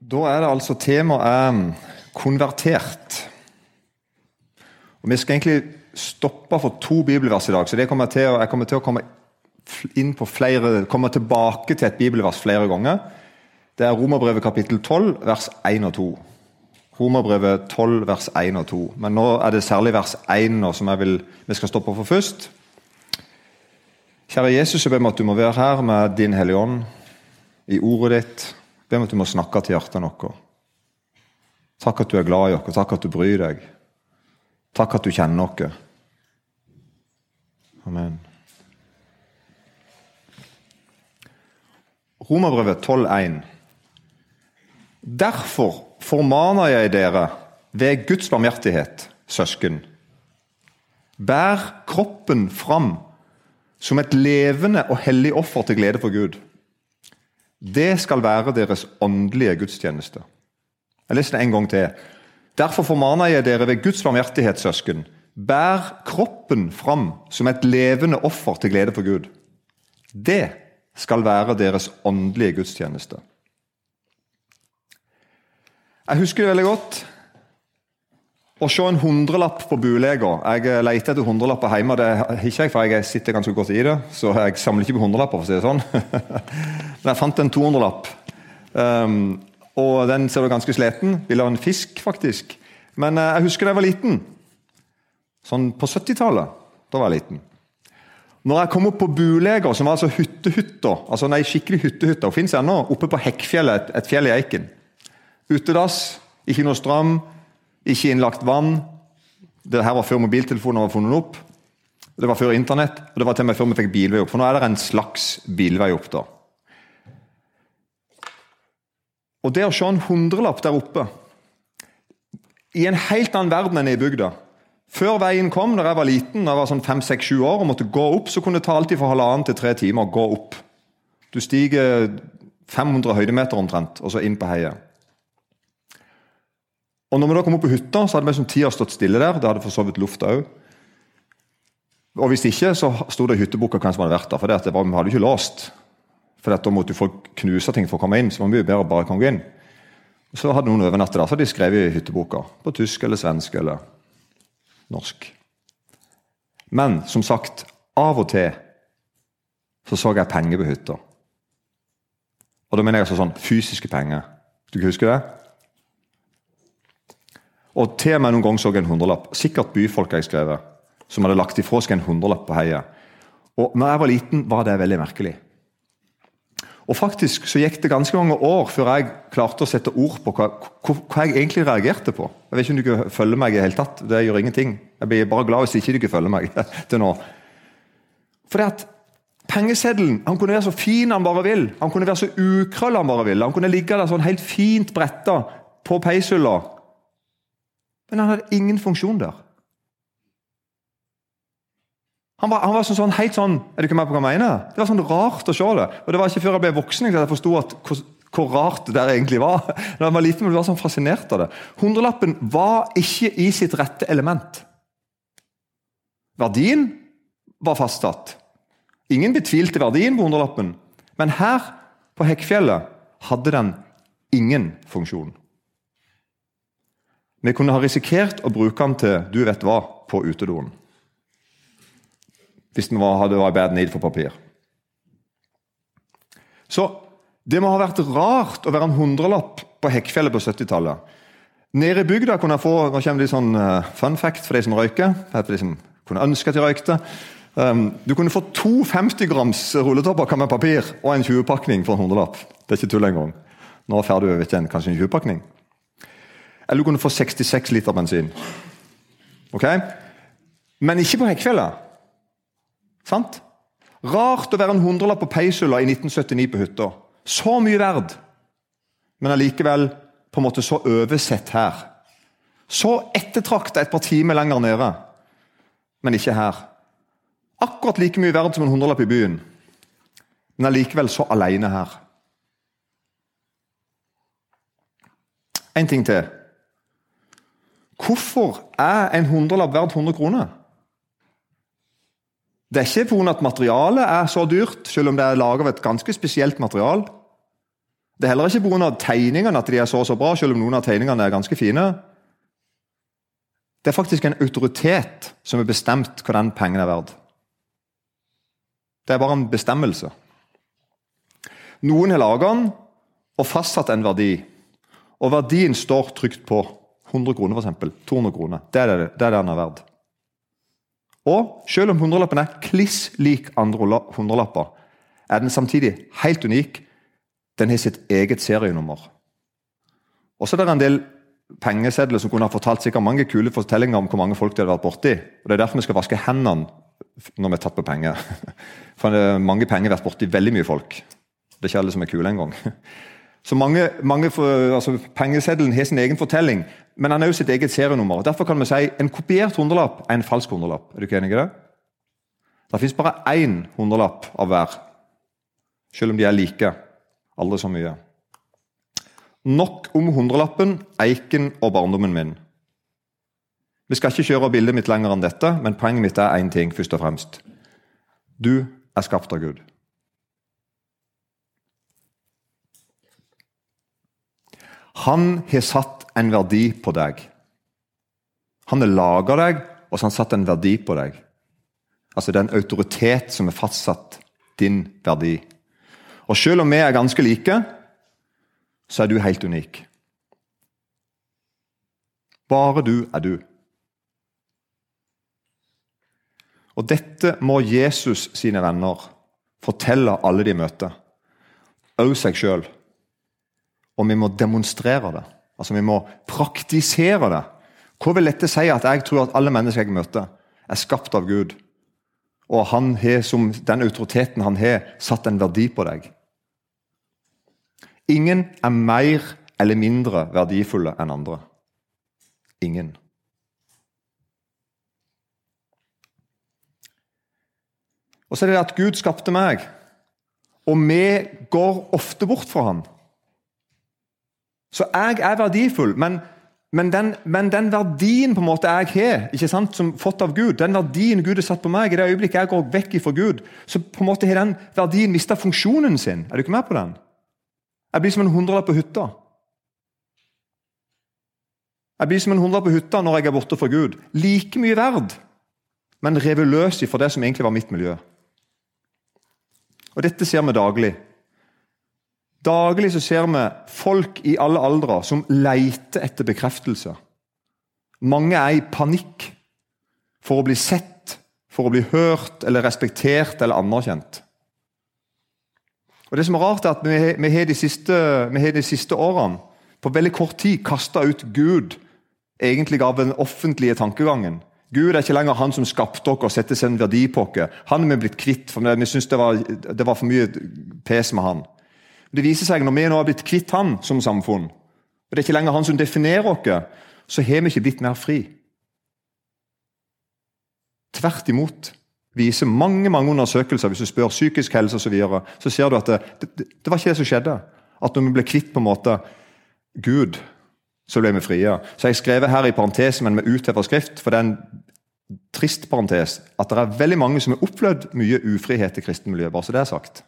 Da er det altså temaet er konvertert. Og Vi skal egentlig stoppe for to bibelvers i dag. så kommer til, Jeg kommer til å komme flere, komme tilbake til et bibelvers flere ganger. Det er Romerbrevet kapittel 12, vers 1 og 2. Romerbrevet 12, vers 1 og 2. Men nå er det særlig vers 1 nå som vil, vi skal stoppe for først. Kjære Jesus, jeg ber om at du må være her med din Hellige Ånd i ordet ditt. Ber om at du må snakke til hjertene våre. Takk at du er glad i oss, takk at du bryr deg. Takk at du kjenner oss. Amen. Romerbrevet 12,1. Derfor formaner jeg dere ved Guds barmhjertighet, søsken. Bær kroppen fram som et levende og hellig offer til glede for Gud. Det skal være deres åndelige gudstjeneste. Jeg leser det en gang til. Derfor formaner jeg dere ved Guds barmhjertighet, søsken. Bær kroppen fram som et levende offer til glede for Gud. Det skal være deres åndelige gudstjeneste. Jeg husker det veldig godt å se en hundrelapp på bulega. Jeg leter etter hundrelapper hjemme. Det har ikke jeg, for jeg sitter ganske godt i det. Så jeg samler ikke på hundrelapper, for å si det sånn. Men jeg fant en 200-lapp. Um, og den ser du ganske sliten. Ville ha en fisk, faktisk. Men eh, jeg husker da jeg var liten. Sånn på 70-tallet. Da var jeg liten. Når jeg kom opp på Bulega, som var altså hyttehytta altså nei, skikkelig hyttehytta, hun fins ennå, oppe på Hekkfjellet, et, et fjell i Eiken. Utedass, ikke noe strøm, ikke innlagt vann. Det her var før mobiltelefoner var funnet opp. Det var før Internett, og det var til og med før vi fikk bilvei opp. For nå er det en slags bilvei opp. da. Og det å se en hundrelapp der oppe, i en helt annen verden enn i bygda Før veien kom, da jeg var liten, da jeg var sånn fem, seks, sju år, og måtte gå opp, så kunne det ta alltid fra halvannen til tre timer å gå opp. Du stiger 500 høydemeter omtrent, og så inn på heiet. Og når vi da kom opp på hytta, så hadde vi som tida stått stille der. Det hadde for så vidt lufta òg. Og hvis ikke, så sto det i hytteboka hvem som hadde vært der. For det var, vi hadde ikke låst. For da måtte folk knuse ting for å komme inn. så var det mye bedre bare å komme inn. Så hadde noen overnatta der, så hadde de skrevet i hytteboka. På tysk eller svensk eller norsk. Men som sagt, av og til så så jeg penger på hytta. Og da mener jeg altså sånn fysiske penger. Du kan huske det? Og til meg noen gang så jeg en hundrelapp. Sikkert byfolk jeg skrevet, som hadde lagt ifra seg en hundrelapp på heiet. Og når jeg var liten, var det veldig merkelig. Og faktisk så gikk det ganske mange år før jeg klarte å sette ord på hva, hva, jeg egentlig reagerte på. Jeg vet ikke om du følger meg i hele tatt. Det gjør ingenting. Jeg blir bare glad hvis ikke du følger meg til nå. For det at Pengeseddelen han kunne være så fin han bare vil. Han kunne være så ukrøll han bare vil. Han kunne ligge der sånn helt fint bretta på peishylla. Men han hadde ingen funksjon der. Han var, han var sånn, sånn, helt sånn Er du ikke med på hva jeg mener? Det var sånn rart å se det. Og Det var ikke før jeg ble voksen at jeg forsto hvor, hvor, rart det der egentlig var. Da jeg var liten, jeg var sånn fascinert av det. Hundrelappen var ikke i sitt rette element. Verdien var fastsatt. Ingen betvilte verdien på hundrelappen, men her på Hekkfjellet hadde den ingen funksjon. Vi kunne ha risikert å bruke den til du vet hva på utedoen. Hvis den hadde vært bad need for papir. Så det må ha vært rart å være en hundrelapp på Hekkfjellet på 70-tallet. Nede i bygda kunne jeg få nå kommer det sånn uh, fun fact for de som røyker. for de som kunne ønske at de røykte. Um, du kunne få to 50 grams rulletopper med papir og en 20-pakning for en hundrelapp. Det er ikke tull engang. Nå får du ikke en, kanskje en 20-pakning. Eller du kunne få 66 liter bensin. Ok? Men ikke på Hekkfjellet. Sant? Rart å være en hundrelapp på peishylla i 1979 på hytta. Så mye verd, men allikevel på en måte så oversett her. Så ettertrakta et par timer lenger nede, men ikke her. Akkurat like mye verd som en hundrelapp i byen, men allikevel så alene her. En ting til. Hvorfor er en hundrelapp verdt 100 kroner? Det er ikke pga. at materialet er så dyrt, selv om det er laget av et ganske spesielt material. Det er heller ikke pga. tegningene at de er så så bra, selv om noen av tegningene er ganske fine. Det er faktisk en autoritet som har bestemt hva den pengen er verd. Det er bare en bestemmelse. Noen har laget den og fastsatt en verdi. Og verdien står trygt på. 100 kroner, f.eks. 200 kroner. Det er det, det er den er verdt. Og selv om hundrelappen er kliss lik andre hundrelapper, er den samtidig helt unik. Den har sitt eget serienummer. Og så er det en del pengesedler som kunne ha fortalt sikkert mange kule fortellinger om hvor mange folk de hadde vært borti. Og Det er derfor vi skal vaske hendene når vi er tatt på penger. For mange penger har vært borti veldig mye folk. Det er ikke alle som er kule engang. Så mange, mange altså, Pengeseddelen har sin egen fortelling, men han er også sitt eget serienummer. Derfor kan vi si en kopiert hundrelapp er en falsk hundrelapp. Er du ikke enig i det? Det fins bare én hundrelapp av hver, selv om de er like. Aldri så mye. Nok om hundrelappen, eiken og barndommen min. Vi skal ikke kjøre bildet mitt lenger enn dette, men poenget mitt er én ting. først og fremst. Du er skapt av Gud. Han har satt en verdi på deg. Han har laga deg, og så har han satt en verdi på deg. Altså Det er en autoritet som har fastsatt din verdi. Og selv om vi er ganske like, så er du helt unik. Bare du er du. Og dette må Jesus sine venner fortelle alle de møter, òg seg sjøl. Og vi må demonstrere det. Altså Vi må praktisere det. Hva vil dette si at jeg tror at alle mennesker jeg møter, er skapt av Gud? Og han har, som den autoriteten han har, satt en verdi på deg. Ingen er mer eller mindre verdifulle enn andre. Ingen. Og så er det at Gud skapte meg, og vi går ofte bort fra ham. Så jeg er verdifull, men, men, den, men den, verdien på en måte jeg har, ikke sant, som fått av Gud, den verdien Gud har satt på meg, i det øyeblikket jeg går vekk fra Gud, så på en måte har den verdien mista funksjonen sin. Er du ikke med på den? Jeg blir som en hundrelapp på hytta. Jeg blir som en hundrelapp på hytta når jeg er borte fra Gud. Like mye verd, men revet løs for det som egentlig var mitt miljø. Og Dette ser vi daglig. Daglig så ser vi folk i alle aldre som leter etter bekreftelse. Mange er i panikk for å bli sett, for å bli hørt eller respektert eller anerkjent. Og Det som er rart, er at vi, har, de siste, de siste årene på veldig kort tid kasta ut Gud egentlig av den offentlige tankegangen. Gud er ikke lenger han som skapte oss og setter sin verdi på oss. Han er vi blitt kvitt, for vi syntes det, det, var for mye pes med han. Det viser seg Når vi nå har blitt kvitt han som samfunn, og det er ikke lenger han som definerer oss, så har vi ikke blitt mer fri. Tvert imot viser mange mange undersøkelser hvis du spør psykisk helse og så, videre, så ser du at det, det, det, var ikke det som skjedde. At når vi ble kvitt på en måte Gud, så ble vi frie. Så jeg skrevet her i parentes, men med uthevet skrift, for det er en trist parentes, at det er veldig mange som har opplevd mye ufrihet i kristenmiljøet. bare så det er sagt.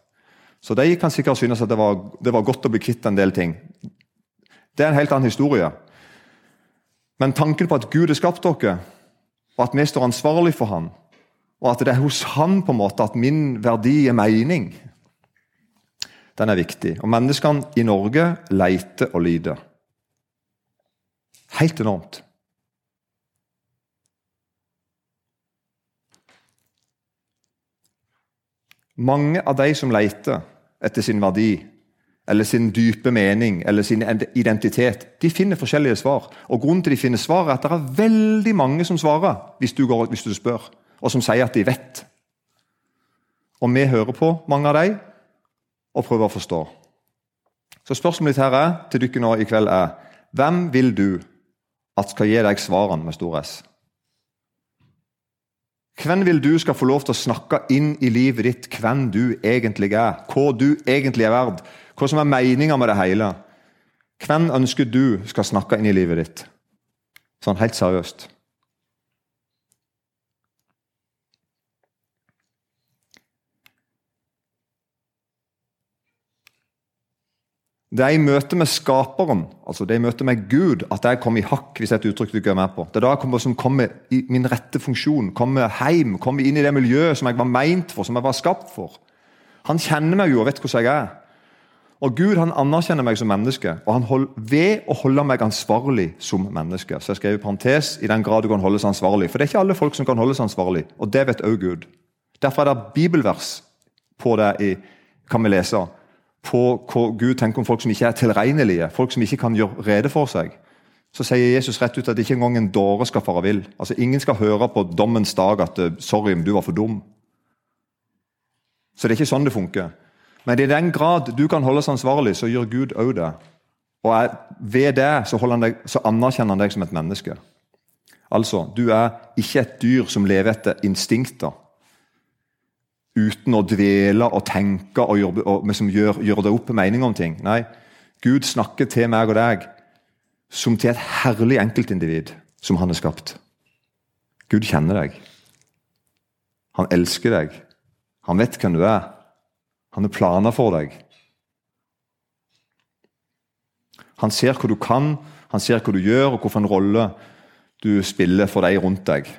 Så de kan sikkert synes at det var, det var godt å bli kvitt en del ting. Det er en helt annen historie. Men tanken på at Gud har skapt dere, og at vi står ansvarlig for ham, og at det er hos han på en måte at min verdi er mening, den er viktig. Og menneskene i Norge leter og lider. Helt enormt. Mange av de som leter etter sin verdi, eller sin dype mening eller sin identitet, de finner forskjellige svar. Og Grunnen til de finner svar, er at det er veldig mange som svarer hvis du, går, hvis du spør, og som sier at de vet. Og vi hører på mange av dem og prøver å forstå. Så spørsmålet mitt her er, til dere nå i kveld er hvem vil du at skal gi deg svarene med stor S? Hvem vil du skal få lov til å snakke inn i livet ditt hvem du egentlig er? Hva du egentlig er verd? Hva som er meninga med det hele? Hvem ønsker du skal snakke inn i livet ditt? Sånn helt seriøst. Det er i møte med Skaperen, altså det er i møte med Gud, at jeg kommer i hakk. hvis det er et uttrykk du ikke er med på. Det er da jeg kommer, som kommer i min rette funksjon, kommer hjem, kommer inn i det miljøet som jeg var meint for, som jeg var skapt for. Han kjenner meg jo og vet hvordan jeg er. Og Gud han anerkjenner meg som menneske, og han hold, ved å holde meg ansvarlig som menneske. Så jeg skrev i parentes i den grad du kan holdes ansvarlig. For det er ikke alle folk som kan holdes ansvarlig, og det vet også Gud. Derfor er det bibelvers på det i, kan vi lese på hva Gud tenker om folk som ikke er tilregnelige, folk som ikke kan gjøre rede for seg, så sier Jesus rett ut at ikke engang en dåre skal fare vill. Altså, ingen skal høre på dommens dag at 'sorry, 'sorry, du var for dum'. Så det er ikke sånn det funker. Men i den grad du kan holdes ansvarlig, så gjør Gud òg det. Og ved det så, deg, så, anerkjenner han deg som et menneske. Altså, du er ikke et dyr som lever etter instinkter uten å dvele og tenke og, gjøre, og liksom gjøre, gjøre det opp mening om ting. Nei, Gud snakker til meg og deg som til et herlig enkeltindivid som han har skapt. Gud kjenner deg. Han elsker deg. Han vet hvem du er. Han har planer for deg. Han ser hva du kan, han ser hva du gjør, og hvilken rolle du spiller for de rundt deg.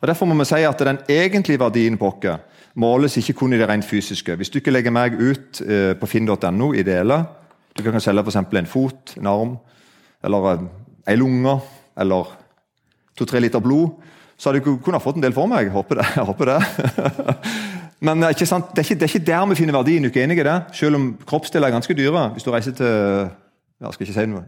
Og Derfor må vi si at den egentlige verdien på oss måles ikke kun i det rent fysiske. Hvis du ikke legger meg ut eh, på finn.no i deler Du kan selge f.eks. en fot, en arm, eller eh, ei lunge, eller to-tre liter blod, så hadde du kunnet fått en del for meg. Håper det. Håper det. Men eh, ikke sant? Det, er ikke, det er ikke der vi finner verdien. Du er ikke enig i det? Selv om kroppsdeler er ganske dyre. Hvis du reiser til jeg skal ikke si noe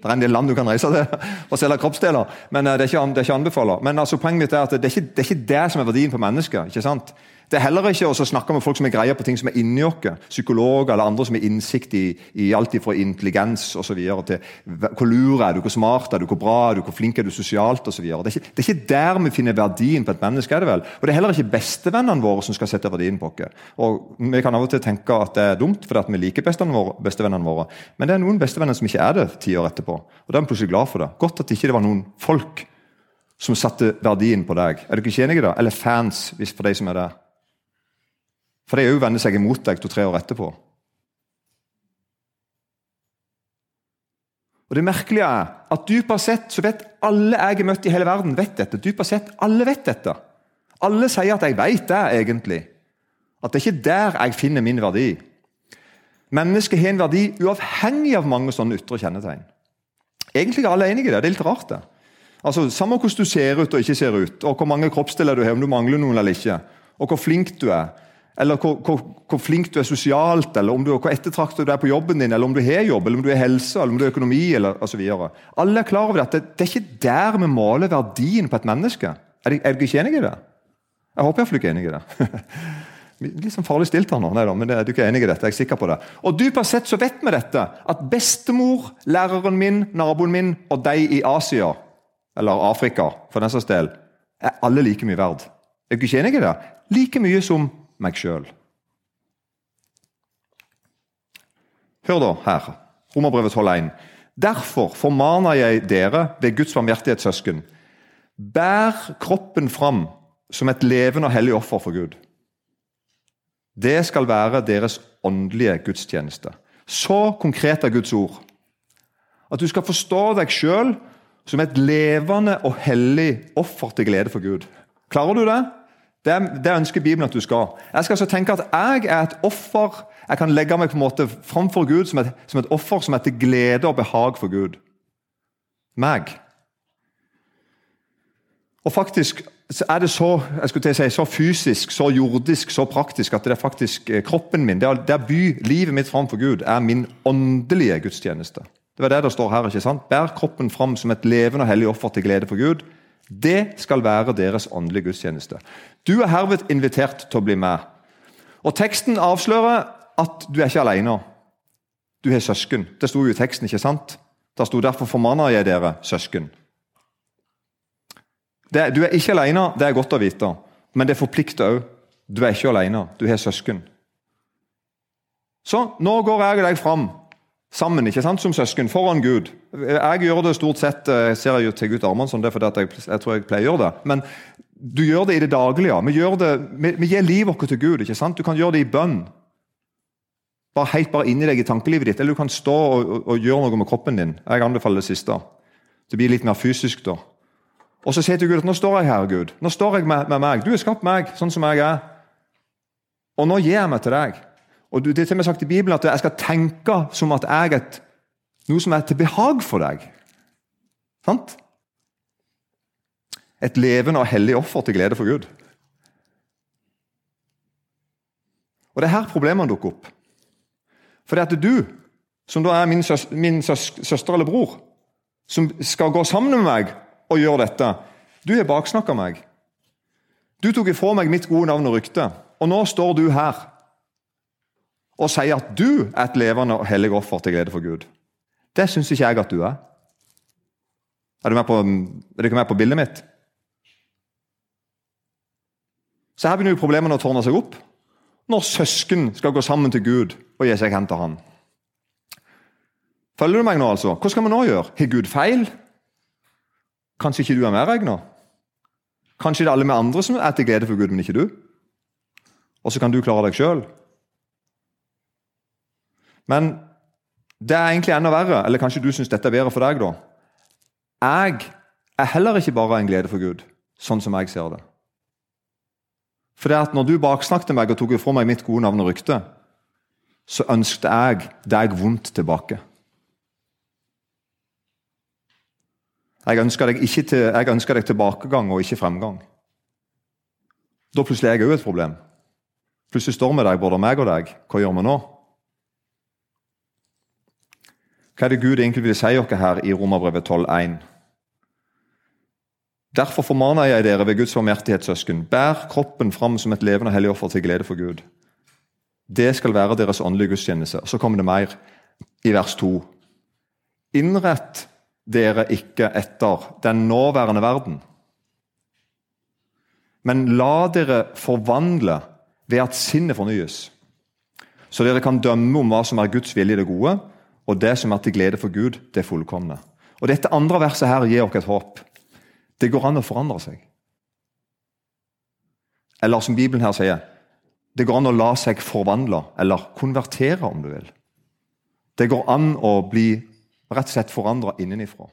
det er en del land du kan reise til og selge kroppsdeler, men eh, det er ikke, det er ikke anbefaler. Men altså, poenget mitt er at det er, ikke, det er ikke det som er verdien på mennesket. ikke sant? Det er heller ikke å snakke med folk som er greie på ting som er inni oss. Psykologer eller andre som har innsikt i, i alt fra intelligens og så videre, til hvor lur er du, hvor smart er du, hvor bra er du, hvor flink er du sosialt osv. Det, er det er ikke der vi finner verdien på et menneske. er det vel? Og det er heller ikke bestevennene våre som skal sette verdien på oss. Og Vi kan av og til tenke at det er dumt fordi vi liker bestevennene våre, men det er noen bestevenner som ikke er det ti år etterpå. Og da er vi plutselig glad for det. Godt at det ikke var noen folk som satte verdien på deg. Er du ikke enig i det? Eller fans, hvis for de som er det. For de òg vender seg imot deg to-tre år etterpå. Og Det merkelige er at dypere sett så vet alle jeg har møtt i hele verden, vet dette. Dypere sett, alle vet dette. Alle sier at 'jeg vet det', egentlig. At det er ikke der jeg finner min verdi. Mennesket har en verdi uavhengig av mange sånne ytre kjennetegn. Egentlig er alle enige i det. Det er litt rart. det. Altså, Samme hvordan du ser ut og ikke ser ut, og hvor mange kroppsdeler du har, om du mangler noen eller ikke, og hvor flink du er, eller hvor, hvor, hvor, flink du er sosialt, eller om du, hvor ettertraktet du er på jobben din, eller om du har jobb, eller om du har helse, eller om du har økonomi, eller osv. Alle er klar over at det, er ikke der vi måler verdien på et menneske. Er dere ikke enig i det? Jeg håper iallfall ikke er enig i det. Litt sånn farlig stilt her nå, Nei, men det, du er ikke enig i dette. jeg er sikker på det. Og Dypest sett så vet vi dette, at bestemor, læreren min, naboen min og de i Asia, eller Afrika for den saks del, er alle like mye verd. Er du ikke enig i det? Like mye som meg sjøl. Hør da her, Romerbrevet 12,1. Derfor formaner jeg dere ved Guds barmhjertighetssøsken, bær kroppen fram som et levende og hellig offer for Gud. Det skal være deres åndelige gudstjeneste. Så konkret er Guds ord. At du skal forstå deg sjøl som et levende og hellig offer til glede for Gud. Klarer du det? Det, det, ønsker Bibelen at du skal. Jeg skal altså tenke at jeg er et offer. Jeg kan legge meg på en måte framfor Gud som et, som et offer som er til glede og behag for Gud. Meg. Og faktisk er det så si, så fysisk, så jordisk, så praktisk at det er faktisk eh, kroppen min, det er by, livet mitt framfor Gud, er min åndelige gudstjeneste. Det var det det står her. ikke sant? Bær kroppen fram som et levende og hellig offer til glede for Gud. Det skal være deres åndelige gudstjeneste. Du er herved invitert til å bli med. Og Teksten avslører at du er ikke alene. Du har søsken. Det sto jo i teksten, ikke sant? Det sto 'derfor formaner jeg dere, søsken'. Det, du er ikke alene, det er godt å vite, men det forplikter òg. Du er ikke alene, du har søsken. Så nå går jeg deg fram sammen ikke sant, som søsken foran Gud. Jeg gjør det stort sett jeg ser jeg til Gud Armansson, det er fordi jeg, jeg, tror jeg pleier å gjøre det. Men du gjør det i det daglige. Vi, gjør det, vi, vi gir livet vårt til Gud. ikke sant? Du kan gjøre det i bønn. bare helt bare inni deg i tankelivet ditt, eller du kan stå og, og, og gjøre noe med kroppen din. Jeg anbefaler det siste. Det blir litt mer fysisk da. Og så sier jeg til Gud at nå står jeg her, Gud. Nå står jeg med, med meg. Du har skapt meg sånn som jeg er. Og nå gir jeg meg til deg. Og Det er til og med sagt i Bibelen at jeg skal tenke som at jeg er noe som er til behag for deg. Sant? Et levende og hellig offer til glede for Gud. Og Det er her problemene dukker opp. For det at du, som da er min, søs, min søs, søster eller bror, som skal gå sammen med meg og gjøre dette Du har baksnakka meg. Du tok ifra meg mitt gode navn og rykte, og nå står du her og sier at du er et levende og hellig offer til glede for Gud. Det syns ikke jeg at du er. Er, du med på, er dere med på bildet mitt? Så her begynner jo problemene å tårne seg opp når søsken skal gå sammen til Gud og gi seg hen til Han. Følger du meg nå, altså? Hva skal vi nå gjøre? Har Gud feil? Kanskje ikke du er medregna? Kanskje det er alle vi andre som er til glede for Gud, men ikke du? Og så kan du klare deg sjøl? Men det er egentlig enda verre, eller kanskje du syns dette er bedre for deg, da. Jeg er heller ikke bare en glede for Gud, sånn som jeg ser det. For det at når du baksnakket meg og tok fra meg mitt gode navn og rykte, så ønsket jeg deg vondt tilbake. Jeg ønsker deg, til, jeg ønsker deg tilbakegang og ikke fremgang. Da plutselig er jeg òg et problem. Plutselig står vi der, både meg og deg. Hva gjør vi nå? Hva er det Gud egentlig vil si oss her i Romerbrevet 12,1? Derfor formaner jeg dere ved Guds barmhjertighetssøsken, bær kroppen fram som et levende hellig offer til glede for Gud. Det skal være deres åndelige gudstjeneste. Så kommer det mer i vers 2. Innrett dere ikke etter den nåværende verden, men la dere forvandle ved at sinnet fornyes, så dere kan dømme om hva som er Guds vilje det gode, og det som er til glede for Gud, det fullkomne. Og Dette andre verset her gir oss et håp. Det går an å forandre seg. Eller som Bibelen her sier, det går an å la seg forvandle, eller konvertere, om du vil. Det går an å bli rett og slett forandra innenifra.